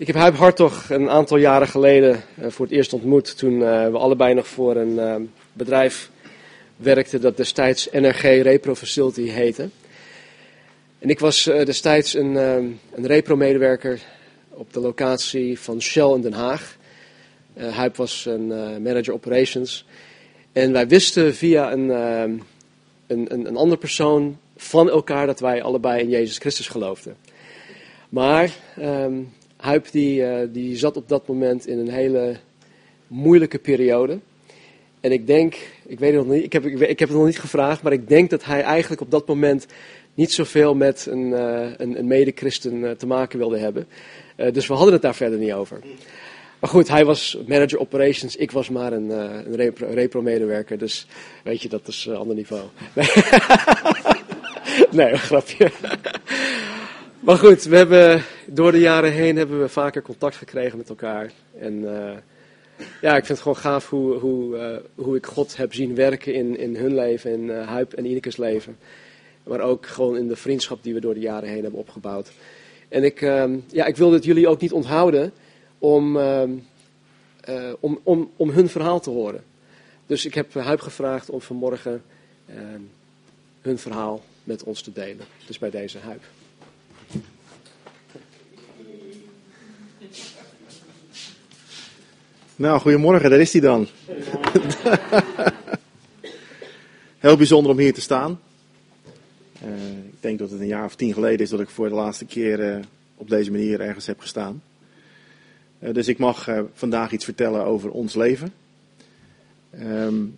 Ik heb Huib Hartog een aantal jaren geleden eh, voor het eerst ontmoet. Toen eh, we allebei nog voor een eh, bedrijf werkten dat destijds NRG Repro Facility heette. En ik was destijds een, een repro-medewerker op de locatie van Shell in Den Haag. Huib was een manager operations. En wij wisten via een, een, een, persoon van elkaar dat wij allebei in Jezus Christus geloofden. Maar um, Huip die, uh, die zat op dat moment in een hele moeilijke periode. En ik denk, ik weet het nog niet, ik heb, ik, heb het nog niet gevraagd, maar ik denk dat hij eigenlijk op dat moment niet zoveel met een, uh, een, een mede-christen uh, te maken wilde hebben. dus we hadden het daar verder niet over. Maar goed, hij was manager operations, ik was maar een, een repro-medewerker, dus weet je, dat is een ander niveau. nee, grapje. Maar goed, we hebben, door de jaren heen hebben we vaker contact gekregen met elkaar. En uh, ja, ik vind het gewoon gaaf hoe, hoe, uh, hoe ik God heb zien werken in, in hun leven, in uh, Huip en Ineke's leven. Maar ook gewoon in de vriendschap die we door de jaren heen hebben opgebouwd. En ik, ja, ik wil het jullie ook niet onthouden om, om, om, om hun verhaal te horen. Dus ik heb Huip gevraagd om vanmorgen hun verhaal met ons te delen. Dus bij deze Huip. Nou, goedemorgen, daar is hij dan. Heel bijzonder om hier te staan. Uh, ik denk dat het een jaar of tien geleden is dat ik voor de laatste keer uh, op deze manier ergens heb gestaan. Uh, dus ik mag vandaag iets vertellen over ons leven. Um,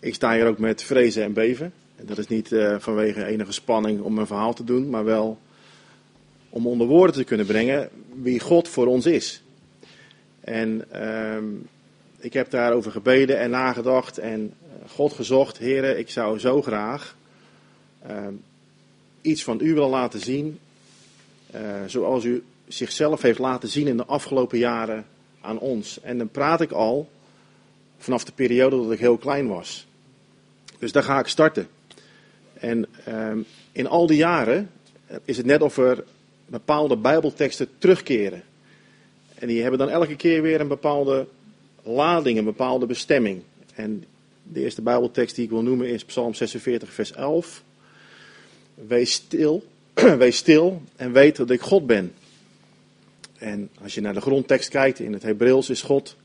ik sta hier ook met vrezen en beven. En dat is niet vanwege enige spanning om een verhaal te doen, maar wel om onder woorden te kunnen brengen wie God voor ons is. En um, ik heb daarover gebeden en nagedacht en eh, God gezocht. Heren, ik zou zo graag um, iets van u willen laten zien. Uh, zoals u zichzelf heeft laten zien in de afgelopen jaren aan ons. En dan praat ik al vanaf de periode dat ik heel klein was. Dus daar ga ik starten. En um, in al die jaren is het net of er bepaalde Bijbelteksten terugkeren. En die hebben dan elke keer weer een bepaalde lading, een bepaalde bestemming. En de eerste Bijbeltekst die ik wil noemen is Psalm 46, vers 11. Wees stil, wees stil en weet dat ik God ben. En als je naar de grondtekst kijkt, in het Hebreeuws is God,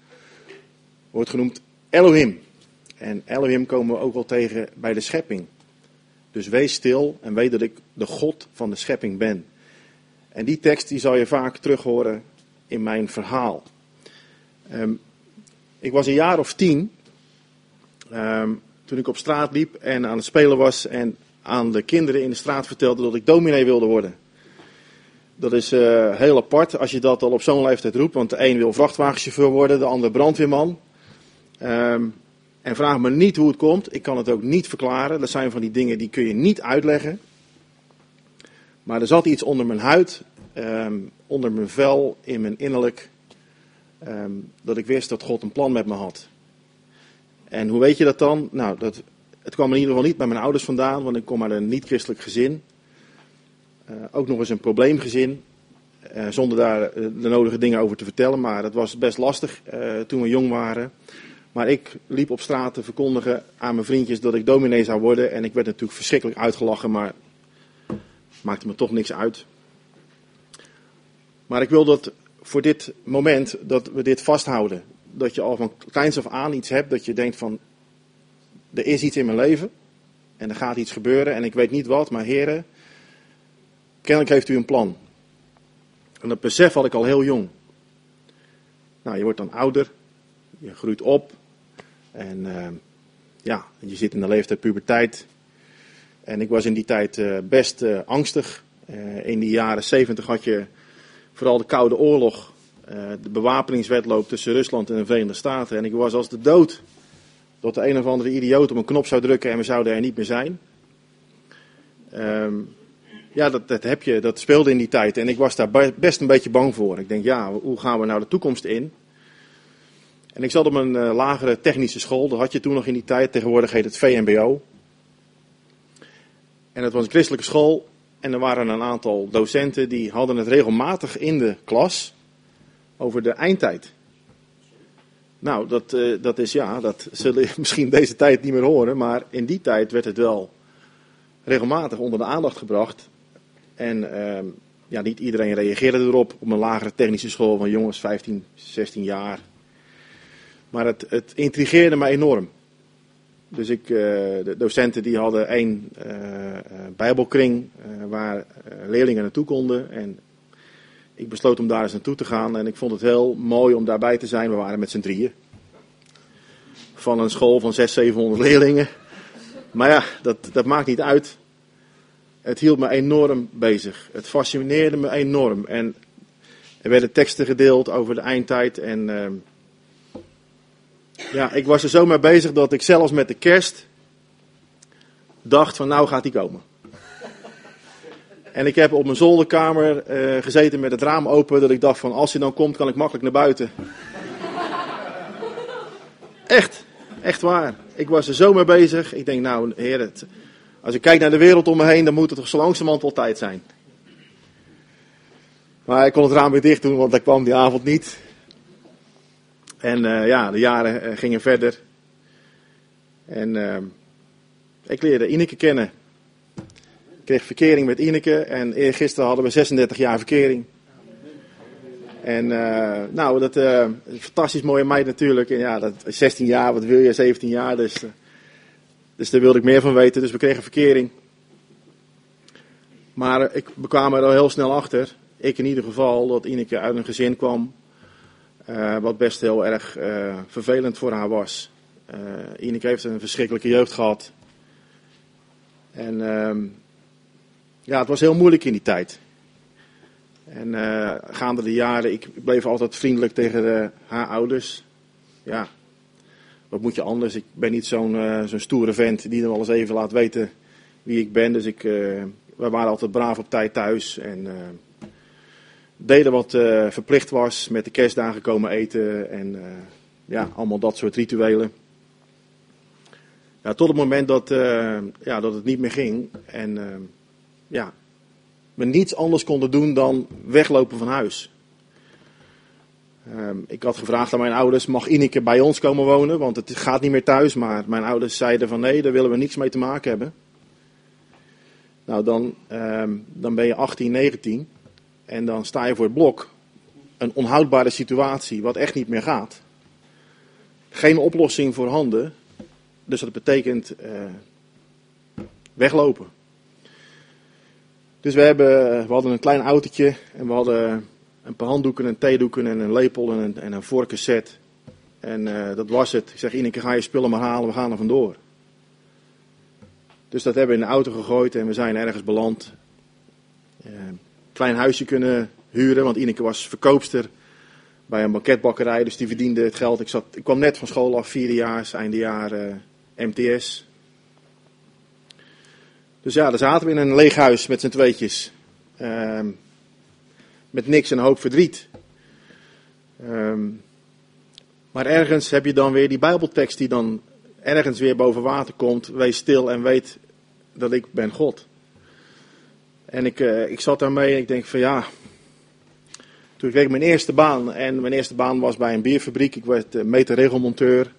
wordt genoemd Elohim. En Elohim komen we ook wel tegen bij de schepping. Dus wees stil en weet dat ik de God van de schepping ben. En die tekst die zal je vaak terug horen in mijn verhaal. Um, ik was een jaar of tien um, toen ik op straat liep en aan het spelen was en aan de kinderen in de straat vertelde dat ik dominee wilde worden. Dat is uh, heel apart als je dat al op zo'n leeftijd roept, want de een wil vrachtwagenchauffeur worden, de ander brandweerman. Um, en vraag me niet hoe het komt, ik kan het ook niet verklaren. Dat zijn van die dingen die kun je niet uitleggen. Maar er zat iets onder mijn huid onder mijn vel, in mijn innerlijk, um, dat ik wist dat God een plan met me had. En hoe weet je dat dan? Nou, dat, het kwam in ieder geval niet bij mijn ouders vandaan, want ik kom uit een niet-christelijk gezin. Uh, ook nog eens een probleemgezin, uh, zonder daar eh, de nodige dingen over te vertellen, maar het was best lastig toen we jong waren. Maar ik liep op straat te verkondigen aan mijn vriendjes dat ik dominee zou worden. En ik werd natuurlijk verschrikkelijk uitgelachen, maar maakte me toch niks uit. Maar ik wil dat voor dit moment, dat we dit vasthouden. Dat je al van kleins af aan iets hebt dat je denkt van, er is iets in mijn leven. En er gaat iets gebeuren en ik weet niet wat, maar heren, kennelijk heeft u een plan. En dat besef had ik al heel jong. Nou, je wordt dan ouder, je groeit op. En uh, ja, je zit in de leeftijd puberteit. En ik was in die tijd uh, best uh, angstig. in die jaren zeventig had je vooral de Koude Oorlog, uh, de bewapeningswetloop tussen Rusland en de Verenigde Staten. En ik was als de dood dat de een of andere idioot op een knop zou drukken en we zouden er niet meer zijn. Um, ja, dat, dat, heb je, dat speelde in die tijd. En ik was daar best een beetje bang voor. Ik denk, ja, hoe gaan we nou de toekomst in? En ik zat op een uh, lagere technische school. Dat had je toen nog in die tijd. Tegenwoordig heet het VMBO. En het was een christelijke school. En er waren een aantal docenten die hadden het regelmatig in de klas over de eindtijd. Nou, dat, uh, dat is ja, dat zullen misschien deze tijd niet meer horen, maar in die tijd werd het wel regelmatig onder de aandacht gebracht. En uh, ja, niet iedereen reageerde erop op een lagere technische school van jongens 15, 16 jaar. Maar het, het intrigeerde me enorm. Dus ik, uh, de docenten die hadden één uh, bijbelkring waar leerlingen naartoe konden. En ik besloot om daar eens naartoe te gaan en ik vond het heel mooi om daarbij te zijn. We waren met z'n drieën. Van een school van 600, 700 leerlingen. Maar ja, dat, dat maakt niet uit. Het hield me enorm bezig. Het fascineerde me enorm. En er werden teksten gedeeld over de eindtijd. En uh, ja, ik was er zo mee bezig dat ik zelfs met de kerst dacht van nou gaat die komen. En ik heb op mijn zolderkamer uh, gezeten met het raam open, dat ik dacht van als hij dan komt, kan ik makkelijk naar buiten. echt, echt waar. Ik was er zo mee bezig. Ik denk nou, heer, als ik kijk naar de wereld om me heen, dan moet het toch zo langzamerhand wel tijd zijn. Maar ik kon het raam weer dicht doen, want hij kwam die avond niet. En uh, ja, de jaren uh, gingen verder. En ik leerde Ineke kennen kreeg verkering met Ineke en eergisteren hadden we 36 jaar verkering. En uh, nou, dat uh, een fantastisch mooie meid natuurlijk. En ja, dat, 16 jaar, wat wil je, 17 jaar. Dus, dus daar wilde ik meer van weten. Dus we kregen verkering. Maar ik kwam er al heel snel achter, ik in ieder geval, dat Ineke uit een gezin kwam. Wat best heel erg vervelend voor haar was. Ineke heeft een verschrikkelijke jeugd gehad. En ehm, ja, het was heel moeilijk in die tijd. En uh, gaande de jaren, ik bleef altijd vriendelijk tegen haar ouders. Ja, wat moet je anders? Ik ben niet zo'n uh, stoere vent die dan wel eens even laat weten wie ik ben. Dus ik, uh, we waren altijd braaf op tijd thuis. En deden wat verplicht was, met de kerstdagen komen eten. En ja, allemaal dat soort rituelen. Ja, tot het moment dat, ja, dat het niet meer ging. En ja, we niets anders konden doen dan weglopen van huis. Um, ik had gevraagd aan mijn ouders, mag Ineke bij ons komen wonen? Want het gaat niet meer thuis. Maar mijn ouders zeiden van nee, daar willen we niks mee te maken hebben. Nou, dan, um, dan ben je 18, 19. En dan sta je voor het blok. Een onhoudbare situatie, wat echt niet meer gaat. Geen oplossing voor handen. Dus dat betekent uh, weglopen. Dus we, hebben, we hadden een klein autootje en we hadden een paar handdoeken en theedoeken en een lepel en een, en een vorkenset. En uh, dat was het. Ik zeg, Ineke, ga je spullen maar halen, we gaan er vandoor. Dus dat hebben we in de auto gegooid en we zijn ergens beland. Uh, klein huisje kunnen huren, want Ineke was verkoopster bij een banketbakkerij, dus die verdiende het geld. Ik, zat, ik kwam net van school af, vierdejaars, eindejaar uh, MTS. Dus ja, daar zaten we in een leeg huis met z'n tweetjes. Uh, met niks en hoop verdriet. Um, maar ergens heb je dan weer die Bijbeltekst die dan ergens weer boven water komt. Wees stil en weet dat ik ben God. En ik, uh, ik zat daarmee en ik denk van ja. Toen kreeg ik mijn eerste baan. En mijn eerste baan was bij een bierfabriek. Ik werd uh, meterregelmonteur.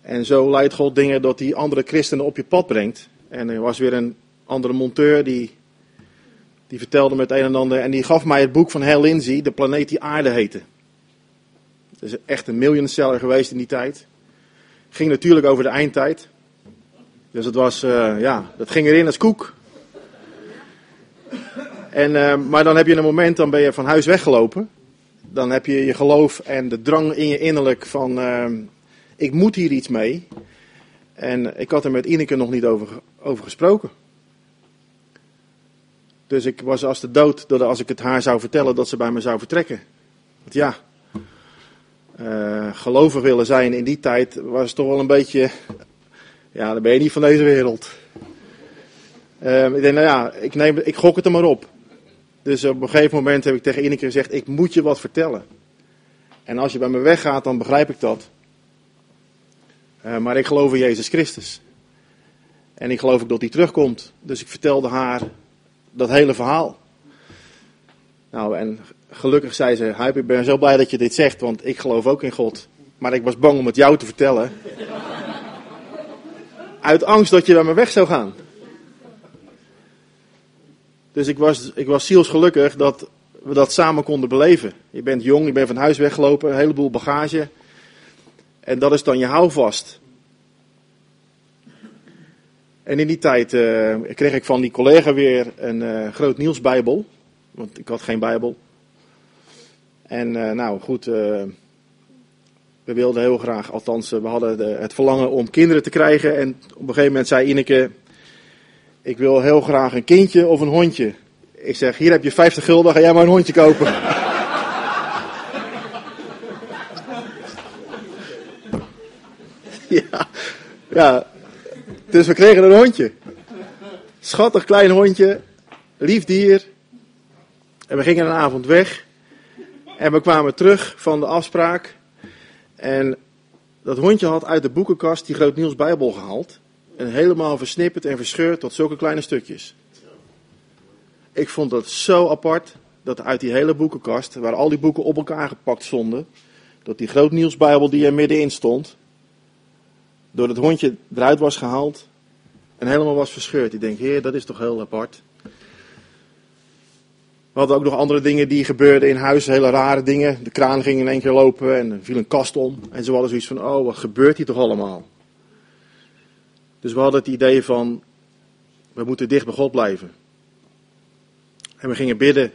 En zo leidt God dingen dat hij andere christenen op je pad brengt. En er was weer een andere monteur die, die vertelde met een en ander. En die gaf mij het boek van Hal Lindsey, De planeet die aarde heette. Dat is echt een miljoenseller geweest in die tijd. Ging natuurlijk over de eindtijd. Dus het was, uh, ja, dat ging erin als koek. En, uh, maar dan heb je een moment, dan ben je van huis weggelopen. Dan heb je je geloof en de drang in je innerlijk van, uh, ik moet hier iets mee. En ik had er met Ineke nog niet over, over gesproken. Dus ik was als de dood dat als ik het haar zou vertellen dat ze bij me zou vertrekken. Want ja, uh, gelovig willen zijn in die tijd was toch wel een beetje, ja dan ben je niet van deze wereld. Uh, ik denk nou ja, ik, neem, ik gok het er maar op. Dus op een gegeven moment heb ik tegen Ineke gezegd, ik moet je wat vertellen. En als je bij me weggaat, dan begrijp ik dat. Uh, maar ik geloof in Jezus Christus. En ik geloof ook dat hij terugkomt. Dus ik vertelde haar dat hele verhaal. Nou, en gelukkig zei ze, Huip, ik ben zo blij dat je dit zegt, want ik geloof ook in God. Maar ik was bang om het jou te vertellen. Uit angst dat je bij me weg zou gaan. Dus ik was, ik was zielsgelukkig dat we dat samen konden beleven. Je bent jong, je bent van huis weggelopen, een heleboel bagage. En dat is dan je houvast. En in die tijd uh, kreeg ik van die collega weer een uh, groot nieuwsbijbel. Want ik had geen bijbel. En uh, nou goed, we wilden heel graag, althans we hadden de, het verlangen om kinderen te krijgen. En op een gegeven moment zei Ineke, ik wil heel graag een kindje of een hondje. Ik zeg, hier heb je 50 gulden, ga jij maar een hondje kopen. ja, ja, dus we kregen een hondje. Schattig klein hondje, lief dier. En we gingen een avond weg. En we kwamen terug van de afspraak. En dat hondje had uit de boekenkast die Groot Niels Bijbel gehaald. En helemaal versnipperd en verscheurd tot zulke kleine stukjes. Ik vond dat zo apart dat uit die hele boekenkast, waar al die boeken op elkaar gepakt stonden, dat die Groot Niels Bijbel die er middenin stond, door het hondje eruit was gehaald en helemaal was verscheurd. Ik denk, heer, dat is toch heel apart. We hadden ook nog andere dingen die gebeurden in huis, hele rare dingen. De kraan ging in één keer lopen en er viel een kast om. En ze hadden zoiets van, oh, wat gebeurt hier toch allemaal? Dus we hadden het idee van, we moeten dicht bij God blijven. En we gingen bidden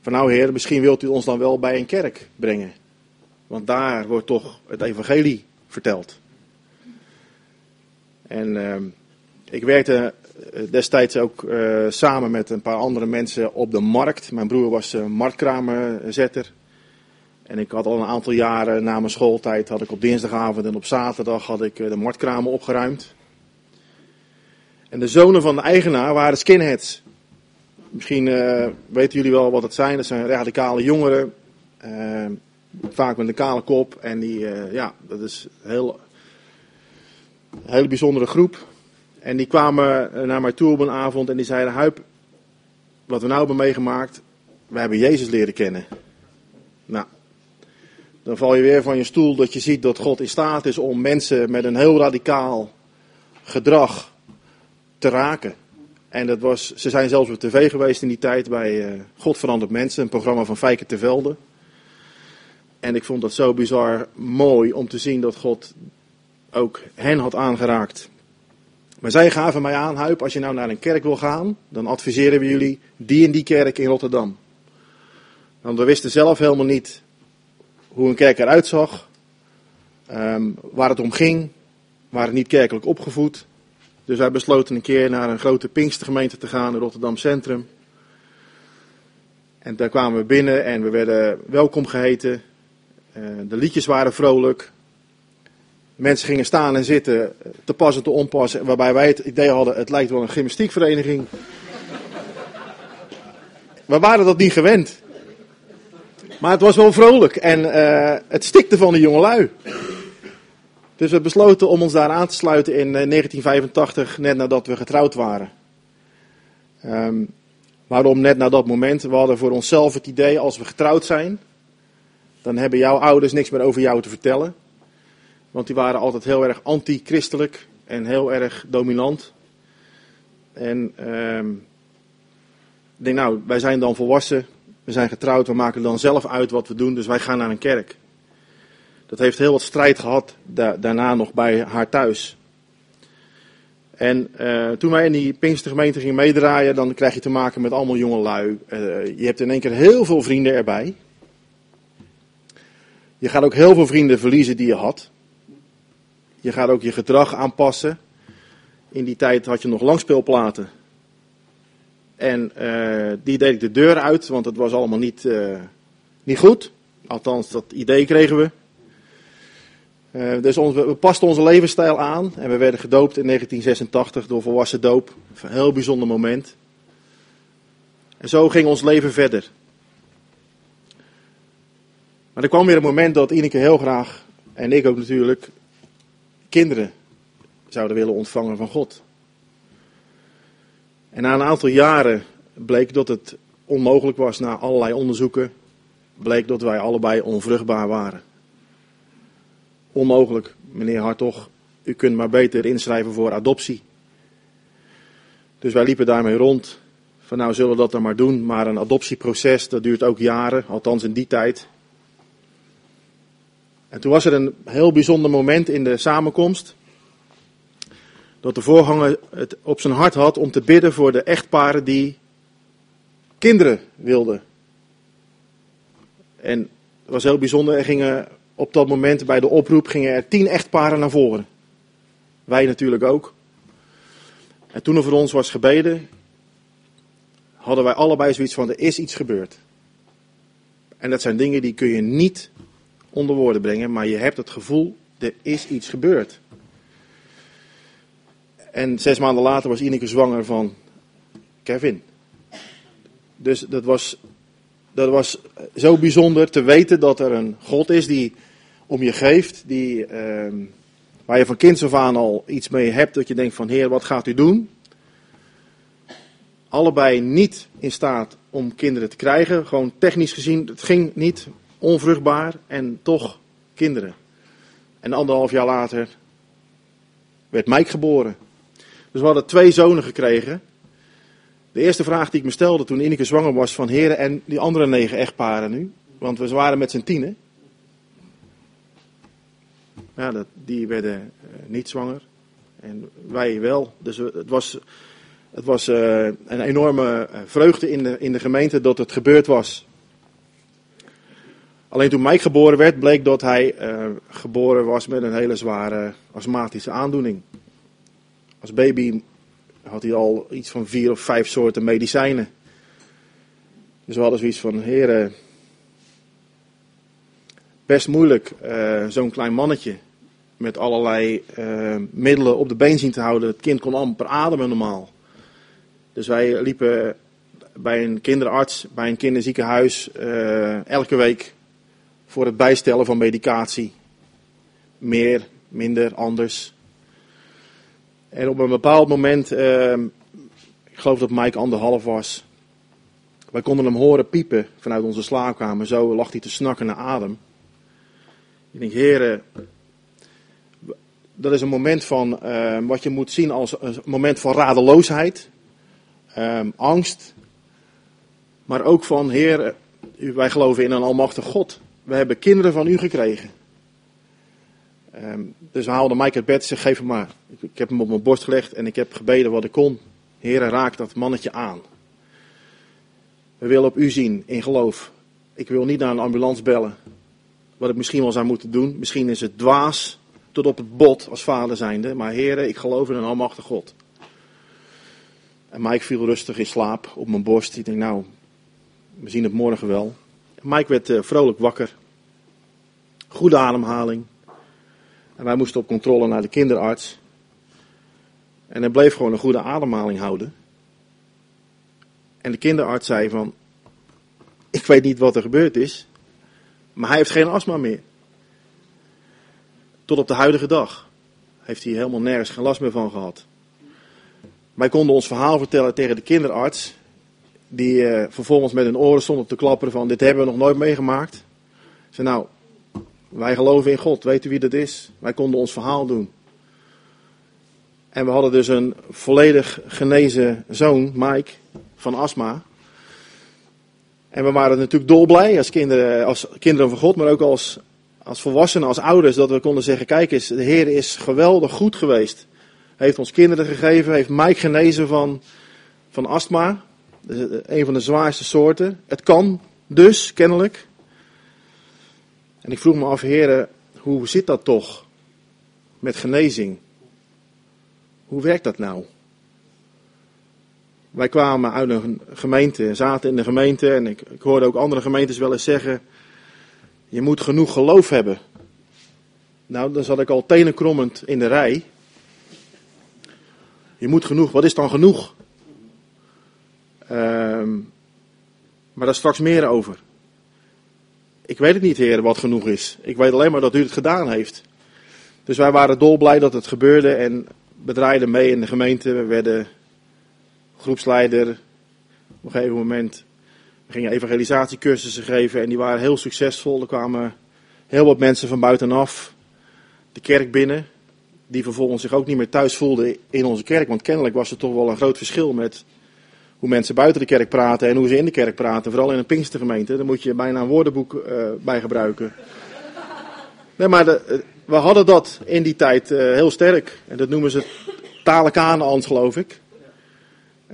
van, nou heer, misschien wilt u ons dan wel bij een kerk brengen. Want daar wordt toch het evangelie verteld. En uh, ik werkte eh, destijds ook uh, samen met een paar andere mensen op de markt. Mijn broer was uh, marktkramerzetter. En ik had al een aantal jaren na mijn schooltijd, had ik op dinsdagavond en op zaterdag had ik de marktkramen opgeruimd. En de zonen van de eigenaar waren skinheads. Misschien weten jullie wel wat het zijn. Dat zijn radicale jongeren. vaak met een kale kop. En die, ja, dat is heel een hele bijzondere groep. En die kwamen eh, naar mij toe op een avond en die zeiden: Huip, wat we nou hebben meegemaakt, we hebben Jezus leren kennen. Nou, dan val je weer van je stoel dat je ziet dat God in staat is om mensen met een heel radicaal gedrag te raken. En dat was, ze zijn zelfs op tv geweest in die tijd bij uh, God verandert mensen, een programma van Fijke te Velde. En ik vond dat zo bizar mooi om te zien dat God ook hen had aangeraakt. Maar zij gaven mij aan, Huip, als je nou naar een kerk wil gaan, dan adviseren we jullie die en die kerk in Rotterdam. Want we wisten zelf helemaal niet hoe een kerk eruit zag, um, waar het om ging, waren niet kerkelijk opgevoed. Dus wij besloten een keer naar een grote Pinkstergemeente te gaan in Rotterdam Centrum. En daar kwamen we binnen en we werden welkom geheten. Uh, de liedjes waren vrolijk. Mensen gingen staan en zitten, te passen, te onpassen. Waarbij wij het idee hadden, het lijkt wel een gymnastiekvereniging. We waren dat niet gewend. Maar het was wel vrolijk en uh, het stikte van de jongelui. Dus we besloten om ons daar aan te sluiten in 1985, eh, net nadat we getrouwd waren. Um, waarom net na dat moment? We hadden voor onszelf het idee, als we getrouwd zijn, dan hebben jouw ouders niks meer over jou te vertellen. Want die waren altijd heel erg anti-christelijk en heel erg dominant. En uh, ik denk, nou, wij zijn dan volwassen, we zijn getrouwd, we maken dan zelf uit wat we doen, dus wij gaan naar een kerk. Dat heeft heel wat strijd gehad da daarna nog bij haar thuis. En uh, toen wij in die Pinkstergemeente gingen meedraaien, dan krijg je te maken met allemaal jonge lui. Uh, je hebt in één keer heel veel vrienden erbij. Je gaat ook heel veel vrienden verliezen die je had. Je gaat ook je gedrag aanpassen. In die tijd had je nog langspeelplaten. En uh, die deed ik de deur uit, want het was allemaal niet, niet goed. Althans, dat idee kregen we. Uh, dus ons, we pasten onze levensstijl aan en we werden gedoopt in 1986 door volwassen doop. Een heel bijzonder moment. En zo ging ons leven verder. Maar er kwam weer een moment dat Ineke heel graag, en ik ook natuurlijk, kinderen zouden willen ontvangen van God. En na een aantal jaren bleek dat het onmogelijk was na allerlei onderzoeken, bleek dat wij allebei onvruchtbaar waren. Onmogelijk, meneer Hartog. U kunt maar beter inschrijven voor adoptie. Dus wij liepen daarmee rond. Van nou zullen we dat dan maar doen. Maar een adoptieproces, dat duurt ook jaren. Althans in die tijd. En toen was er een heel bijzonder moment in de samenkomst. Dat de voorganger het op zijn hart had om te bidden voor de echtparen die kinderen wilden. En het was heel bijzonder. Er gingen op dat moment bij de oproep gingen er tien echtparen naar voren. Wij natuurlijk ook. En toen er voor ons was gebeden, hadden wij allebei zoiets van: er is iets gebeurd. En dat zijn dingen die kun je niet onder woorden brengen, maar je hebt het gevoel: er is iets gebeurd. En zes maanden later was Ineke zwanger van Kevin. Dus dat was, dat was zo bijzonder te weten dat er een God is die om je geeft, die, uh, waar je van kinds af aan al iets mee hebt, dat je denkt van Heer, wat gaat u doen? Allebei niet in staat om kinderen te krijgen, gewoon technisch gezien, het ging niet, onvruchtbaar en toch kinderen. En anderhalf jaar later werd Mike geboren. Dus we hadden twee zonen gekregen. De eerste vraag die ik me stelde toen Ineke zwanger was van heren en die andere negen echtparen nu. Want we waren met z'n tienen. Ja, dat, die werden uh, niet zwanger. En wij wel. Dus het was, het was uh, een enorme vreugde in de, in de gemeente dat het gebeurd was. Alleen toen Mike geboren werd, bleek dat hij geboren was met een hele zware astmatische aandoening. Als baby had hij al iets van vier of vijf soorten medicijnen. Dus we hadden zoiets van, heren, best moeilijk zo'n klein mannetje met allerlei uh, middelen op de been zien te houden. Het kind kon amper ademen normaal. Dus wij liepen bij een kinderarts, bij een kinderziekenhuis, uh, elke week voor het bijstellen van medicatie. Meer, minder, anders. En op een bepaald moment, uh, ik geloof dat Mike anderhalf was, wij konden hem horen piepen vanuit onze slaapkamer. Zo lag hij te snakken naar adem. Ik denk, heren, dat is een moment van uh, wat je moet zien als een moment van radeloosheid, um, angst, maar ook van, Heer, wij geloven in een almachtig God. We hebben kinderen van u gekregen. Um, dus we haalden Mike uit bed en geef hem maar. Ik, ik, heb hem op mijn borst gelegd en ik heb gebeden wat ik kon. Heer, raak dat mannetje aan. We willen op u zien in geloof. Ik wil niet naar een ambulance bellen. Wat ik misschien wel zou moeten doen. Misschien is het dwaas tot op het bot als vader zijnde. Maar heren, ik geloof in een almachtig God. En Mike viel rustig in slaap op mijn borst. Ik denk, nou, we zien het morgen wel. Mike werd uh, vrolijk wakker. Goede ademhaling. En wij moesten op controle naar de kinderarts. En hij bleef gewoon een goede ademhaling houden. En de kinderarts zei van, ik weet niet wat er gebeurd is, maar hij heeft geen astma meer. Tot op de huidige dag heeft hij helemaal nergens geen last meer van gehad. Wij konden ons verhaal vertellen tegen de kinderarts, die uh, vervolgens met hun oren stond te klapperen van dit hebben we nog nooit meegemaakt. Ze nou, wij geloven in God, u wie dat is? Wij konden ons verhaal doen. En we hadden dus een volledig genezen zoon, Mike, van astma. En we waren natuurlijk dolblij als kinderen, als kinderen van God, maar ook als, als volwassenen, als ouders, dat we konden zeggen: Kijk eens, de Heer is geweldig goed geweest. Hij heeft ons kinderen gegeven, heeft Mike genezen van, van astma. Een van de zwaarste soorten. Het kan dus, kennelijk. En ik vroeg me af, heren, hoe zit dat toch met genezing? Hoe werkt dat nou? Wij kwamen uit een gemeente, zaten in de gemeente en ik, ik hoorde ook andere gemeentes wel eens zeggen, je moet genoeg geloof hebben. Nou, dan zat ik al tenenkrommend in de rij. Je moet genoeg, wat is dan genoeg? Um, maar daar straks meer over. Ik weet het niet, Heer, wat genoeg is. Ik weet alleen maar dat u het gedaan heeft. Dus wij waren dolblij dat het gebeurde en we draaiden mee in de gemeente. We werden groepsleider. Op een gegeven moment We gingen evangelisatiecursussen geven en die waren heel succesvol. Er kwamen heel wat mensen van buitenaf de kerk binnen, die vervolgens zich ook niet meer thuis voelden in onze kerk. Want kennelijk was er toch wel een groot verschil met hoe mensen buiten de kerk praten en hoe ze in de kerk praten. Vooral in een Pinkstergemeente, daar moet je bijna een woordenboek uh, bij gebruiken. Nee, maar eh, we hadden dat in die tijd uh, heel sterk. En dat noemen ze talenkaanans, geloof ik.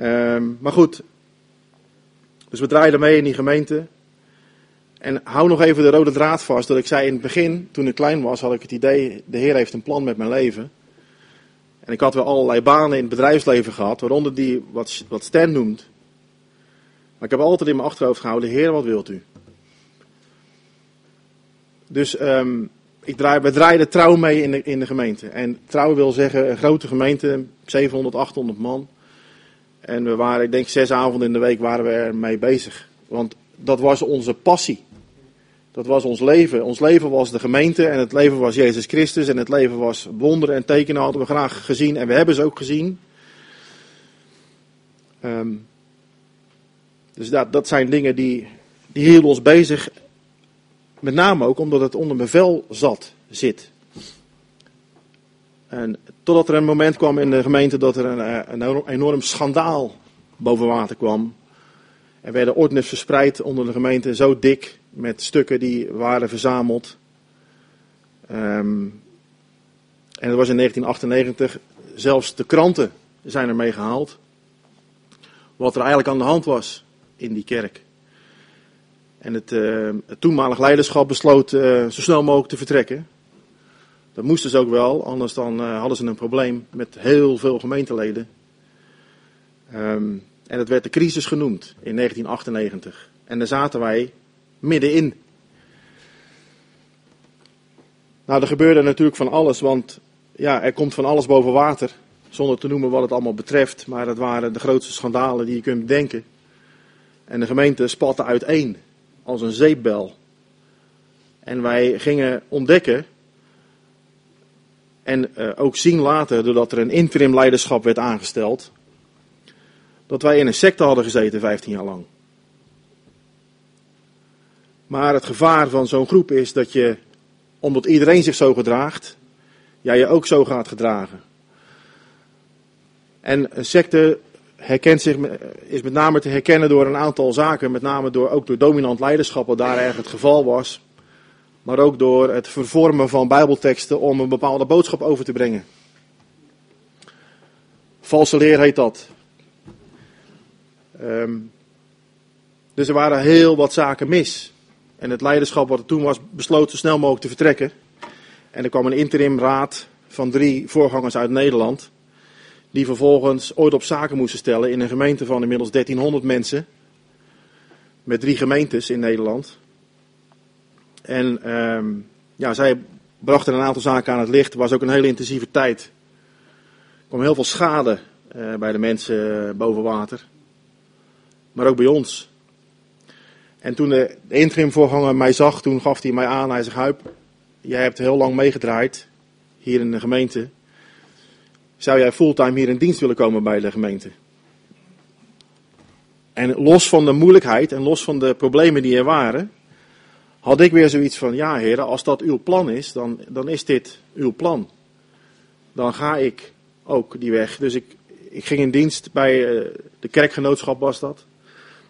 Um, maar goed, dus we draaiden mee in die gemeente. En hou nog even de rode draad vast. Dat ik zei in het begin, toen ik klein was, had ik het idee, de Heer heeft een plan met mijn leven. En ik had wel allerlei banen in het bedrijfsleven gehad, waaronder die wat, wat Stan noemt. Maar ik heb altijd in mijn achterhoofd gehouden, Heer, wat wilt u? Dus um, ik draai, we draaiden trouw mee in de, in de gemeente. En trouw wil zeggen een grote gemeente, 700, 800 man. En we waren, ik denk zes avonden in de week waren we ermee bezig. Want dat was onze passie. Dat was ons leven. Ons leven was de gemeente en het leven was Jezus Christus en het leven was wonderen en tekenen hadden we graag gezien en we hebben ze ook gezien. Um, dus dat, dat zijn dingen die, die hielden ons bezig. Met name ook omdat het onder bevel zat, zit. En totdat er een moment kwam in de gemeente dat er een, een enorm schandaal boven water kwam. Er werden ordners verspreid onder de gemeente, zo dik, met stukken die waren verzameld. Um, en dat was in 1998, zelfs de kranten zijn ermee gehaald. Wat er eigenlijk aan de hand was in die kerk. En het, uh, het toenmalig leiderschap besloot uh, zo snel mogelijk te vertrekken. Dat moesten ze ook wel, anders dan uh, hadden ze een probleem met heel veel gemeenteleden. Um, en dat werd de crisis genoemd in 1998. En daar zaten wij middenin. Nou, er gebeurde natuurlijk van alles, want ja, er komt van alles boven water. Zonder te noemen wat het allemaal betreft, maar dat waren de grootste schandalen die je kunt bedenken. En de gemeente spatte uiteen, als een zeepbel. En wij gingen ontdekken en uh, ook zien later, doordat er een interim leiderschap werd aangesteld, dat wij in een secte hadden gezeten 15 jaar lang. Maar het gevaar van zo'n groep is dat je, omdat iedereen zich zo gedraagt, jij je ook zo gaat gedragen. En een secte herkent zich, is met name te herkennen door een aantal zaken, met name door, ook door dominant leiderschap, wat daar erg het geval was. Maar ook door het vervormen van bijbelteksten om een bepaalde boodschap over te brengen. Valse leer heet dat. Um, dus er waren heel wat zaken mis. En het leiderschap wat er toen was, besloot zo snel mogelijk te vertrekken. En er kwam een interimraad van drie voorgangers uit Nederland. Die vervolgens ooit op zaken moesten stellen in een gemeente van inmiddels 1300 mensen. Met drie gemeentes in Nederland. En um, ja, zij brachten een aantal zaken aan het licht. Het was ook een hele intensieve tijd. Er kwam heel veel schade uh, bij de mensen uh, boven water maar ook bij ons. En toen de interimvoorganger mij zag, toen gaf hij mij aan, hij zegt, Huip, jij hebt heel lang meegedraaid hier in de gemeente. Zou jij fulltime hier in dienst willen komen bij de gemeente? En los van de moeilijkheid en los van de problemen die er waren, had ik weer zoiets van, ja heren, als dat uw plan is, dan, dan is dit uw plan. Dan ga ik ook die weg. Dus ik, ik ging in dienst bij uh, de kerkgenootschap was dat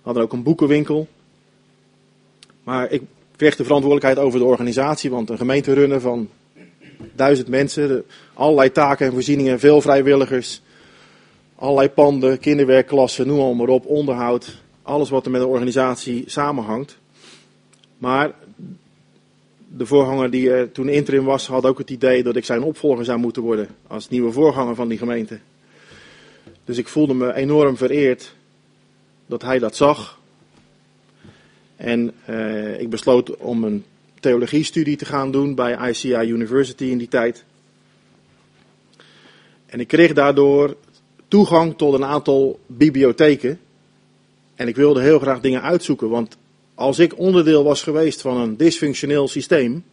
hadden ook een boekenwinkel. Maar ik kreeg de verantwoordelijkheid over de organisatie, want een gemeente runnen van duizend mensen, allerlei taken en voorzieningen, veel vrijwilligers, allerlei panden, kinderwerkklassen, noem maar op, onderhoud, alles wat er met een organisatie samenhangt. Maar de voorganger die er toen interim was, had ook het idee dat ik zijn opvolger zou moeten worden als nieuwe voorganger van die gemeente. Dus ik voelde me enorm vereerd dat hij dat zag. En uh, ik besloot om een theologiestudie te gaan doen bij ICI University in die tijd. En ik kreeg daardoor toegang tot een aantal bibliotheken. En ik wilde heel graag dingen uitzoeken, want als ik onderdeel was geweest van een dysfunctioneel systeem,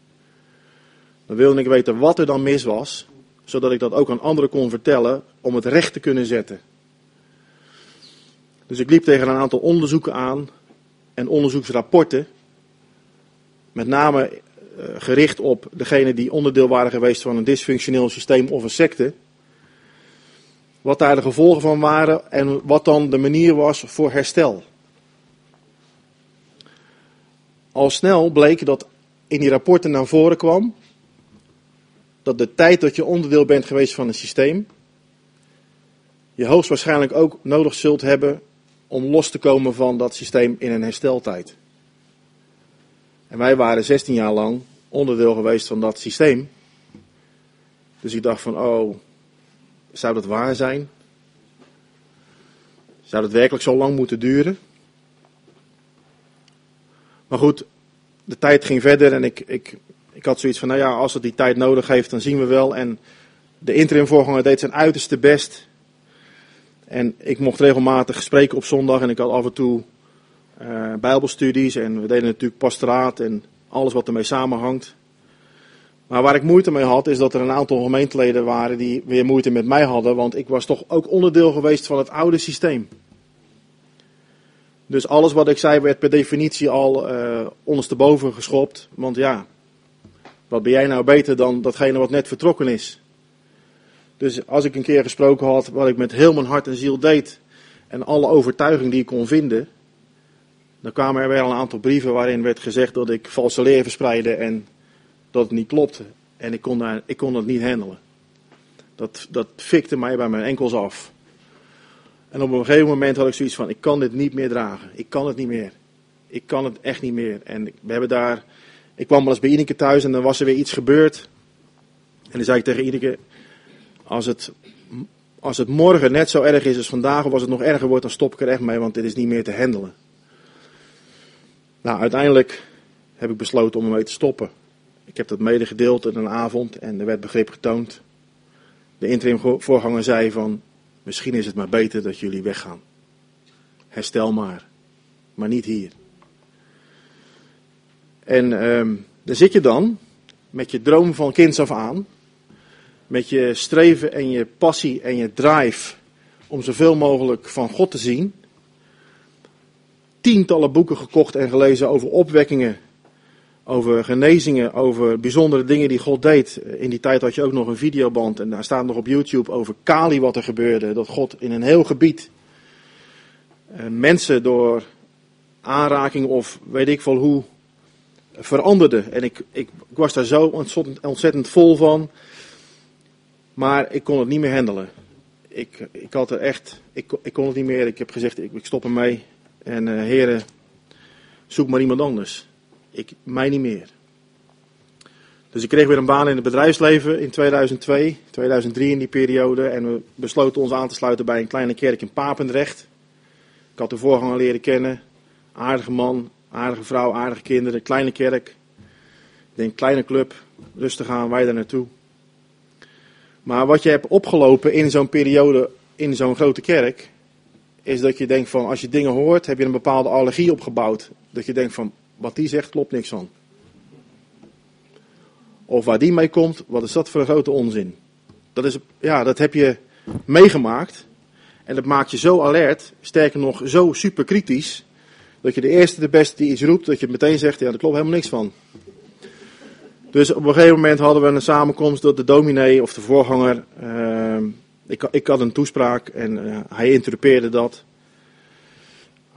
dan wilde ik weten wat er dan mis was, zodat ik dat ook aan anderen kon vertellen om het recht te kunnen zetten. Dus ik liep tegen een aantal onderzoeken aan. en onderzoeksrapporten, met name uh, gericht op degenen die onderdeel waren geweest van een dysfunctioneel systeem of een secte, wat daar de gevolgen van waren en wat dan de manier was voor herstel. Al snel bleek dat in die rapporten naar voren kwam dat de tijd dat je onderdeel bent geweest van een systeem, je hoogstwaarschijnlijk ook nodig zult hebben om los te komen van dat systeem in een hersteltijd. En wij waren 16 jaar lang onderdeel geweest van dat systeem. Dus ik dacht van, oh, zou dat waar zijn? Zou dat werkelijk zo lang moeten duren? Maar goed, de tijd ging verder en ik, ik, ik had zoiets van, nou ja, als het die tijd nodig heeft, dan zien we wel. En de interim voorganger deed zijn uiterste best. En ik mocht regelmatig spreken op zondag en ik had af en toe uh, bijbelstudies en we deden natuurlijk pastoraat en alles wat ermee samenhangt. Maar waar ik moeite mee had, is dat er een aantal gemeenteleden waren die weer moeite met mij hadden, want ik was toch ook onderdeel geweest van het oude systeem. Dus alles wat ik zei werd per definitie al uh, ondersteboven geschopt, want ja, wat ben jij nou beter dan datgene wat net vertrokken is? Dus als ik een keer gesproken had wat ik met heel mijn hart en ziel deed en alle overtuiging die ik kon vinden, dan kwamen er weer een aantal brieven waarin werd gezegd dat ik valse leer verspreidde en dat het niet klopte. En ik kon, daar, ik kon dat niet handelen. Dat, dat fikte mij bij mijn enkels af. En op een gegeven moment had ik zoiets van, ik kan dit niet meer dragen. Ik kan het niet meer. Ik kan het echt niet meer. En we hebben daar, ik kwam wel eens bij Ineke thuis en dan was er weer iets gebeurd. En dan zei ik tegen Ineke, als het, als het morgen net zo erg is als vandaag, of als het nog erger wordt, dan stop ik er echt mee, want dit is niet meer te handelen. Nou, uiteindelijk heb ik besloten om ermee te stoppen. Ik heb dat medegedeeld in een avond en er werd begrip getoond. De interim voorganger zei van, misschien is het maar beter dat jullie weggaan. Herstel maar, maar niet hier. En um, daar zit je dan, met je droom van kinds af aan, met je streven en je passie en je drive om zoveel mogelijk van God te zien. Tientallen boeken gekocht en gelezen over opwekkingen, over genezingen, over bijzondere dingen die God deed. In die tijd had je ook nog een videoband en daar staat nog op YouTube over Kali wat er gebeurde. Dat God in een heel gebied eh, mensen door aanraking of weet ik veel hoe veranderde. En ik, ik, was daar zo ontzettend, vol van. Maar ik kon het niet meer handelen. Ik, ik had er echt, ik, ik kon het niet meer. Ik heb gezegd, ik, ik stop ermee. En uh, heren, zoek maar iemand anders. Ik, mij niet meer. Dus ik kreeg weer een baan in het bedrijfsleven in 2002, 2003 in die periode. En we besloten ons aan te sluiten bij een kleine kerk in Papendrecht. Ik had de voorganger leren kennen. Aardige man, aardige vrouw, aardige kinderen, kleine kerk. Ik denk kleine club, rustig aan, wij daar naartoe. Maar wat je hebt opgelopen in zo'n periode in zo'n grote kerk, is dat je denkt van, als je dingen hoort, heb je een bepaalde allergie opgebouwd. Dat je denkt van, wat die zegt klopt niks van. Of waar die mee komt, wat is dat voor een grote onzin. Dat, is, ja, dat heb je meegemaakt. En dat maakt je zo alert, sterker nog zo super kritisch, dat je de eerste, de beste die iets roept, dat je meteen zegt, ja, daar klopt helemaal niks van. Dus op een gegeven moment hadden we een samenkomst dat de dominee of de voorganger. Uh, ik, ik, had een toespraak en uh, hij interrupeerde dat.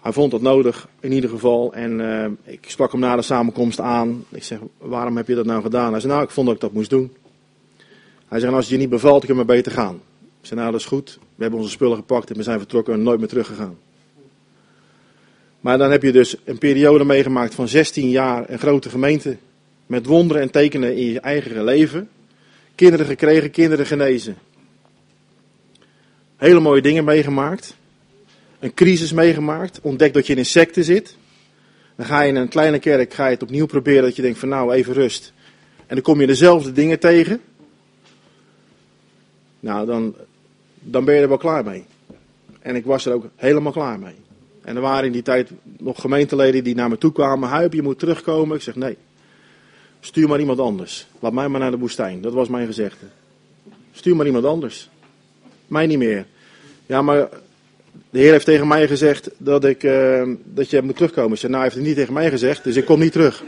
Hij vond dat nodig in ieder geval. En uh, ik sprak hem na de samenkomst aan. Ik zeg: Waarom heb je dat nou gedaan? Hij zei: Nou, ik vond dat ik dat moest doen. Hij zei: Als het je niet bevalt, kun je maar beter gaan. Ik zei: Nou, dat is goed. We hebben onze spullen gepakt en we zijn vertrokken en nooit meer teruggegaan. Maar dan heb je dus een periode meegemaakt van 16 jaar, een grote gemeente met wonderen en tekenen in je eigen leven. Kinderen gekregen, kinderen genezen. Hele mooie dingen meegemaakt. Een crisis meegemaakt. Ontdekt dat je in een secte zit. Dan ga je in een kleine kerk, ga je het opnieuw proberen dat je denkt van nou even rust. En dan kom je dezelfde dingen tegen. Nou, dan, dan ben je er wel klaar mee. En ik was er ook helemaal klaar mee. En er waren in die tijd nog gemeenteleden die naar me toe kwamen. Huip, je moet terugkomen. Ik zeg nee. Stuur maar iemand anders. Laat mij maar naar de woestijn. Dat was mijn gezegde. Stuur maar iemand anders. Mij niet meer. Ja, maar de Heer heeft tegen mij gezegd dat, ik, uh, dat je moet terugkomen. Ik zei, nou, heeft het niet tegen mij gezegd, dus ik kom niet terug.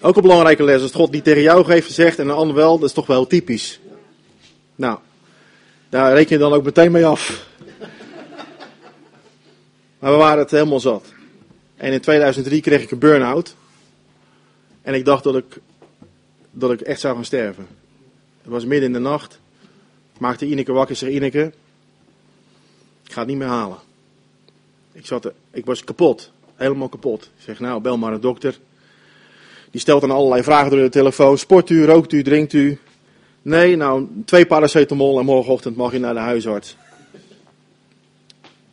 Ook een belangrijke les. Als God niet tegen jou heeft gezegd en een ander wel, dat is toch wel typisch. Nou, daar reken je dan ook meteen mee af. Maar we waren het helemaal zat. En in 2003 kreeg ik een burn-out. En ik dacht dat ik, dat ik echt zou gaan sterven. Het was midden in de nacht. Maakte Ineke wakker, zeg Ineke, ik ga het niet meer halen. Ik, zat, ik was kapot, helemaal kapot. Ik zeg, nou, bel maar een dokter. Die stelt dan allerlei vragen door de telefoon. Sport u, rookt u, drinkt u? Nee, nou, twee paracetamol en morgenochtend mag je naar de huisarts.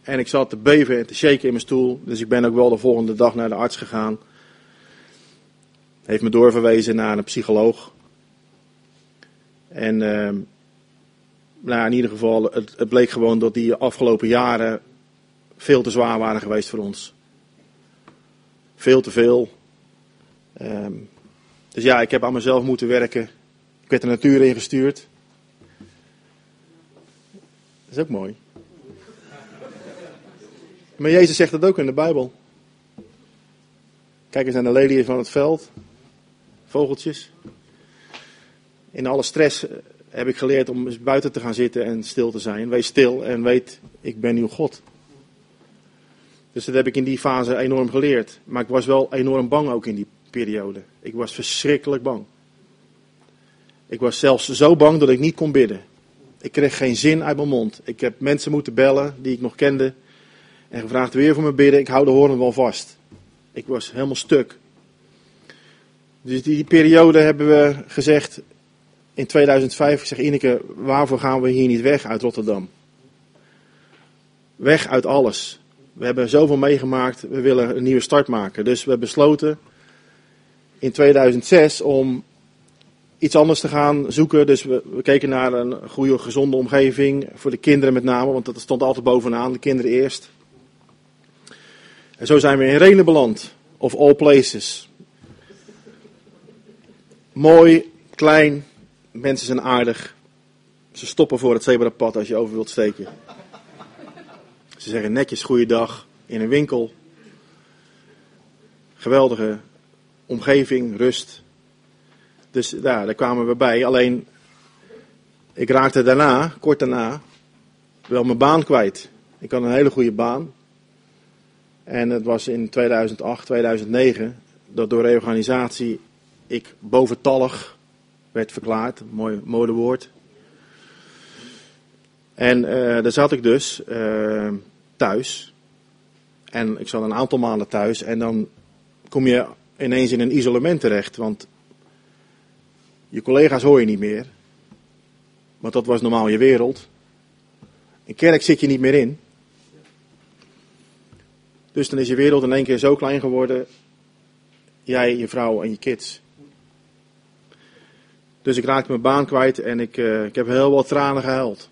En ik zat te beven en te shaken in mijn stoel. Dus ik ben ook wel de volgende dag naar de arts gegaan. Heeft me doorverwezen naar een psycholoog. En uh, nou, in ieder geval, het, het bleek gewoon dat die afgelopen jaren veel te zwaar waren geweest voor ons. Veel te veel. Um, dus ja, ik heb aan mezelf moeten werken. Ik werd de natuur ingestuurd. Dat is ook mooi. Maar Jezus zegt dat ook in de Bijbel. Kijk eens naar de leliën van het veld. Vogeltjes. In alle stress heb ik geleerd om buiten te gaan zitten en stil te zijn. Wees stil en weet, ik ben uw God. Dus dat heb ik in die fase enorm geleerd. Maar ik was wel enorm bang ook in die periode. Ik was verschrikkelijk bang. Ik was zelfs zo bang dat ik niet kon bidden. Ik kreeg geen zin uit mijn mond. Ik heb mensen moeten bellen die ik nog kende. En gevraagd weer voor me bidden. Ik hou de horen wel vast. Ik was helemaal stuk. Dus die periode hebben we gezegd, in 2005 zeg Ineke, waarvoor gaan we hier niet weg uit Rotterdam? Weg uit alles. We hebben zoveel meegemaakt, we willen een nieuwe start maken. Dus we besloten in 2006 om iets anders te gaan zoeken. Dus we, we, keken naar een goede, gezonde omgeving. Voor de kinderen met name, want dat stond altijd bovenaan. De kinderen eerst. En zo zijn we in Renen beland. Of all places. Mooi, klein, Mensen zijn aardig. Ze stoppen voor het zebrapad als je over wilt steken. Ze zeggen netjes goeiedag in een winkel. Geweldige omgeving, rust. Dus ja, daar kwamen we bij. Alleen, ik raakte daarna, kort daarna, wel mijn baan kwijt. Ik had een hele goede baan. En het was in 2008, 2009 dat door reorganisatie ik boventallig werd verklaard. Mooi modewoord. En uh, daar zat ik dus uh, thuis. En ik zat een aantal maanden thuis. En dan kom je ineens in een isolement terecht. Want je collega's hoor je niet meer. Want dat was normaal je wereld. In kerk zit je niet meer in. Dus dan is je wereld in één keer zo klein geworden. Jij, je vrouw en je kids. Dus ik raakte mijn baan kwijt en ik, uh, ik heb heel wat tranen gehuild.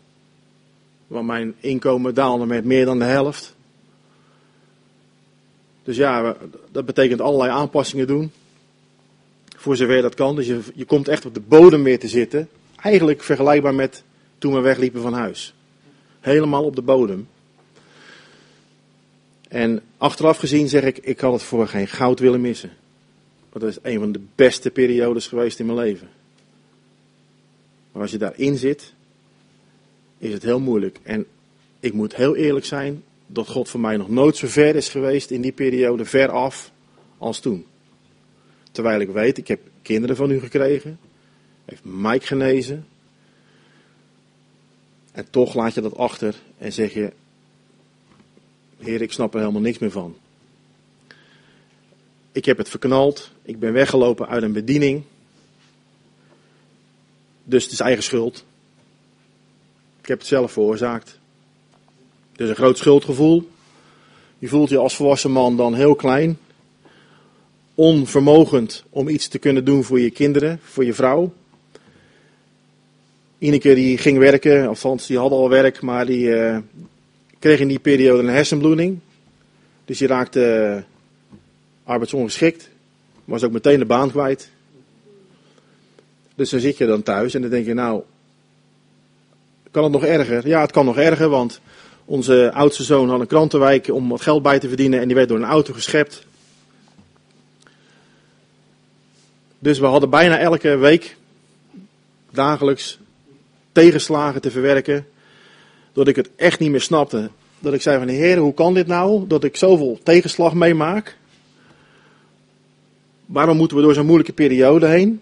Want mijn inkomen daalde met meer dan de helft. Dus ja, dat betekent allerlei aanpassingen doen. Voor zover dat kan. Dus je, je komt echt op de bodem weer te zitten. Eigenlijk vergelijkbaar met toen we wegliepen van huis. Helemaal op de bodem. En achteraf gezien zeg ik, ik had het voor geen goud willen missen. Dat is een van de beste periodes geweest in mijn leven. Maar als je daarin zit, is het heel moeilijk. En ik moet heel eerlijk zijn dat God voor mij nog nooit zo ver is geweest in die periode, ver af, als toen. Terwijl ik weet, ik heb kinderen van u gekregen, heeft Mike genezen. En toch laat je dat achter en zeg je, Heer, ik snap er helemaal niks meer van. Ik heb het verknald, ik ben weggelopen uit een bediening. Dus het is eigen schuld. Ik heb het zelf veroorzaakt. Dus een groot schuldgevoel. Je voelt je als volwassen man dan heel klein. Onvermogend om iets te kunnen doen voor je kinderen, voor je vrouw. Ineke die ging werken, althans die had al werk, maar die uh, kreeg in die periode een hersenbloeding. Dus die raakte uh, arbeidsongeschikt. Was ook meteen de baan kwijt. Dus dan zit je dan thuis en dan denk je, nou, Kan het nog erger? Ja, het kan nog erger, want onze oudste zoon had een krantenwijk om wat geld bij te verdienen en die werd door een auto geschept. Dus we hadden bijna elke week, dagelijks, tegenslagen te verwerken. Dat ik het echt niet meer snapte. Dat ik zei van, heer, hoe kan dit nou? Dat ik zoveel tegenslag meemaak. Waarom moeten we door zo'n moeilijke periode heen?